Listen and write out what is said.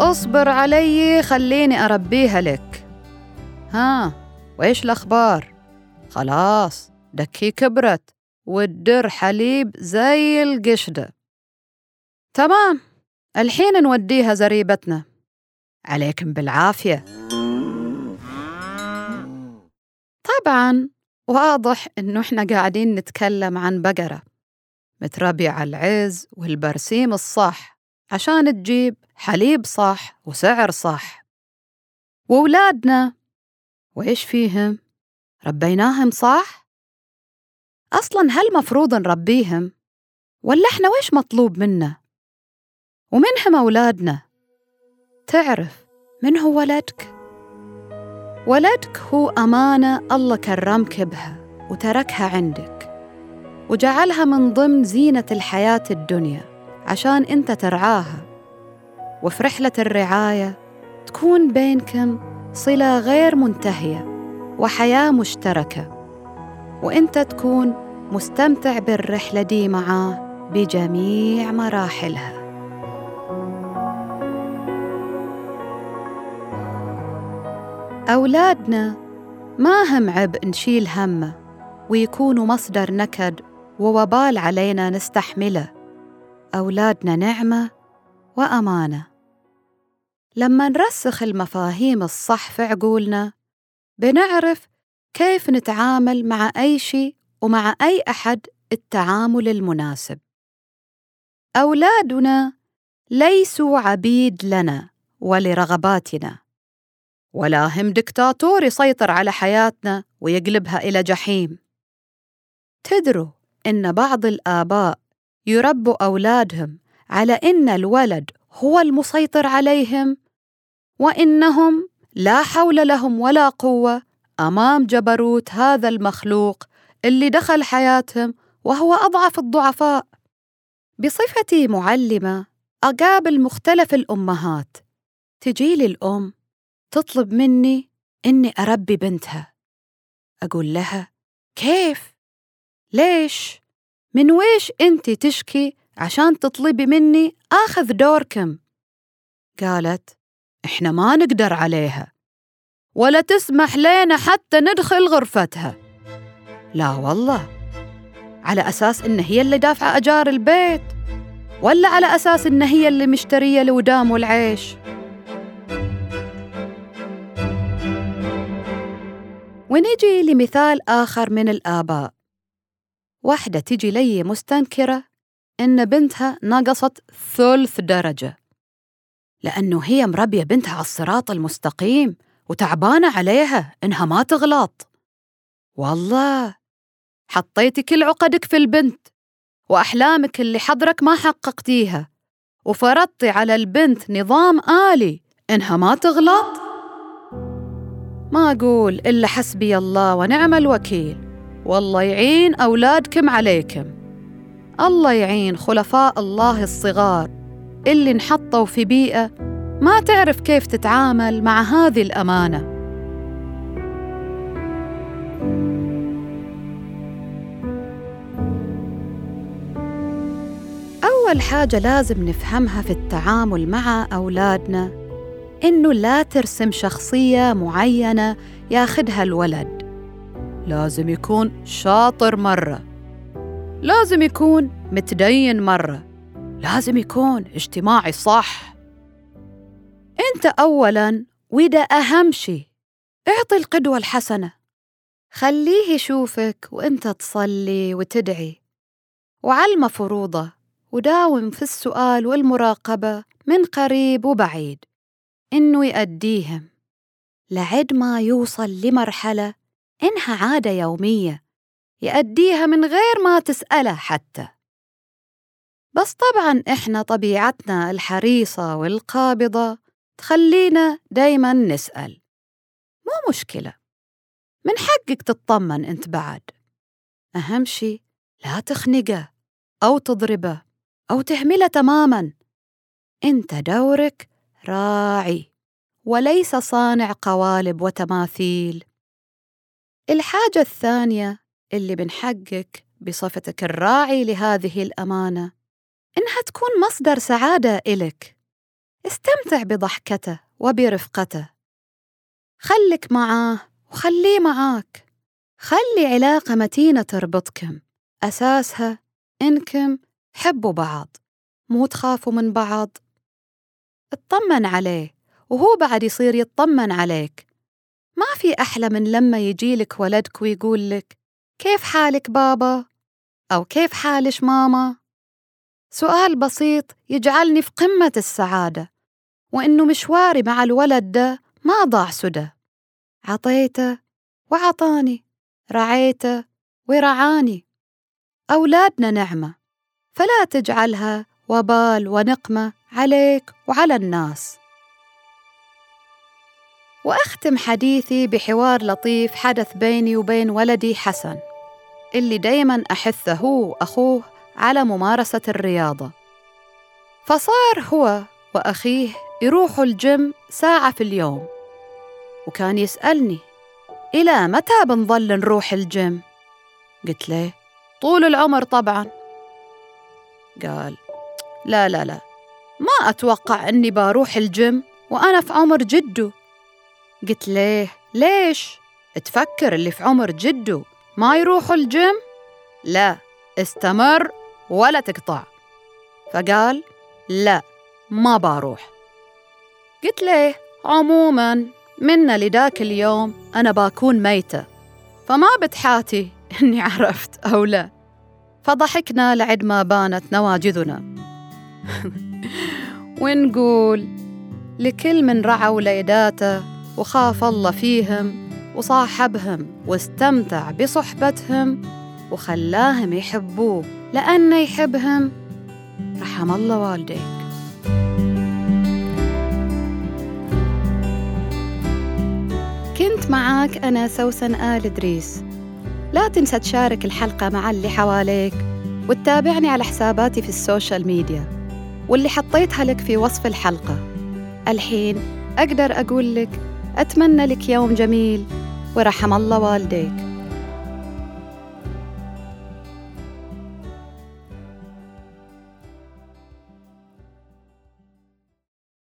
اصبر علي خليني أربيها لك. ها وإيش الأخبار؟ خلاص دكي كبرت والدر حليب زي القشدة. تمام الحين نوديها زريبتنا. عليكم بالعافية. طبعا واضح إنه إحنا قاعدين نتكلم عن بقرة. متربية على العز والبرسيم الصح. عشان تجيب حليب صح وسعر صح وولادنا وإيش فيهم؟ ربيناهم صح؟ أصلا هل مفروض نربيهم؟ ولا إحنا وإيش مطلوب منا؟ ومنهم أولادنا؟ تعرف من هو ولدك؟ ولدك هو أمانة الله كرمك بها وتركها عندك وجعلها من ضمن زينة الحياة الدنيا عشان أنت ترعاها. وفي رحلة الرعاية تكون بينكم صلة غير منتهية وحياة مشتركة. وأنت تكون مستمتع بالرحلة دي معاه بجميع مراحلها. أولادنا ما هم عبء نشيل همه ويكونوا مصدر نكد ووبال علينا نستحمله. أولادنا نعمة وأمانة. لما نرسخ المفاهيم الصح في عقولنا بنعرف كيف نتعامل مع أي شيء ومع أي أحد التعامل المناسب. أولادنا ليسوا عبيد لنا ولرغباتنا ولا هم دكتاتور يسيطر على حياتنا ويقلبها إلى جحيم. تدروا إن بعض الآباء يربوا أولادهم على إن الولد هو المسيطر عليهم وإنهم لا حول لهم ولا قوة أمام جبروت هذا المخلوق اللي دخل حياتهم وهو أضعف الضعفاء بصفتي معلمة أقابل مختلف الأمهات تجيلي الأم تطلب مني إني أربي بنتها أقول لها كيف؟ ليش؟ من ويش أنت تشكي عشان تطلبي مني آخذ دوركم؟ قالت إحنا ما نقدر عليها. ولا تسمح لنا حتى ندخل غرفتها. لا والله. على أساس إن هي اللي دافعة أجار البيت. ولا على أساس إن هي اللي مشترية الودام والعيش. ونجي لمثال آخر من الآباء. واحدة تجي لي مستنكرة إن بنتها نقصت ثلث درجة. لأنه هي مربية بنتها على الصراط المستقيم وتعبانة عليها إنها ما تغلط. والله حطيتي كل عقدك في البنت وأحلامك اللي حضرك ما حققتيها وفرضتي على البنت نظام آلي إنها ما تغلط؟ ما أقول إلا حسبي الله ونعم الوكيل. والله يعين أولادكم عليكم. الله يعين خلفاء الله الصغار اللي انحطوا في بيئة ما تعرف كيف تتعامل مع هذه الأمانة. أول حاجة لازم نفهمها في التعامل مع أولادنا إنه لا ترسم شخصية معينة ياخدها الولد. لازم يكون شاطر مرة. لازم يكون متدين مرة. لازم يكون اجتماعي صح. أنت اولا وده أهم شي أعطي القدوة الحسنة. خليه يشوفك وأنت تصلي وتدعي. وعلم فروضه وداوم في السؤال والمراقبة من قريب وبعيد. إنه يأديهم لعد ما يوصل لمرحلة إنها عادة يومية يأديها من غير ما تسأله حتى. بس طبعا إحنا طبيعتنا الحريصة والقابضة تخلينا دايما نسأل. مو مشكلة. من حقك تطمن أنت بعد. أهم شي لا تخنقه أو تضربه أو تهمله تماما. أنت دورك راعي وليس صانع قوالب وتماثيل. الحاجة الثانية اللي بنحقق بصفتك الراعي لهذه الأمانة إنها تكون مصدر سعادة إلك. استمتع بضحكته وبرفقته. خلك معاه وخليه معاك. خلي علاقة متينة تربطكم. أساسها إنكم حبوا بعض مو تخافوا من بعض. اطمن عليه وهو بعد يصير يطمن عليك. ما في أحلى من لما يجيلك ولدك ويقول لك كيف حالك بابا؟ أو كيف حالش ماما؟ سؤال بسيط يجعلني في قمة السعادة وإنه مشواري مع الولد ده ما ضاع سدى عطيته وعطاني رعيته ورعاني أولادنا نعمة فلا تجعلها وبال ونقمة عليك وعلى الناس وأختم حديثي بحوار لطيف حدث بيني وبين ولدي حسن اللي دايما أحثه هو وأخوه على ممارسة الرياضة. فصار هو وأخيه يروحوا الجيم ساعة في اليوم وكان يسألني إلى متى بنظل نروح الجيم؟ قلت له طول العمر طبعا. قال لا لا لا ما أتوقع أني بروح الجيم وأنا في عمر جده. قلت ليه؟ ليش؟ تفكر اللي في عمر جده ما يروحوا الجيم؟ لا استمر ولا تقطع. فقال لا ما بروح. قلت ليه؟ عموما منا لذاك اليوم أنا بكون ميتة فما بتحاتي إني عرفت أو لا. فضحكنا لعد ما بانت نواجذنا. ونقول لكل من رعى وليداته وخاف الله فيهم وصاحبهم واستمتع بصحبتهم وخلاهم يحبوه لأنه يحبهم. رحم الله والديك. كنت معاك أنا سوسن آل إدريس. لا تنسى تشارك الحلقة مع اللي حواليك وتتابعني على حساباتي في ال social media واللي حطيتها لك في وصف الحلقة. الحين أقدر أقول لك أتمنى لك يوم جميل ورحم الله والديك.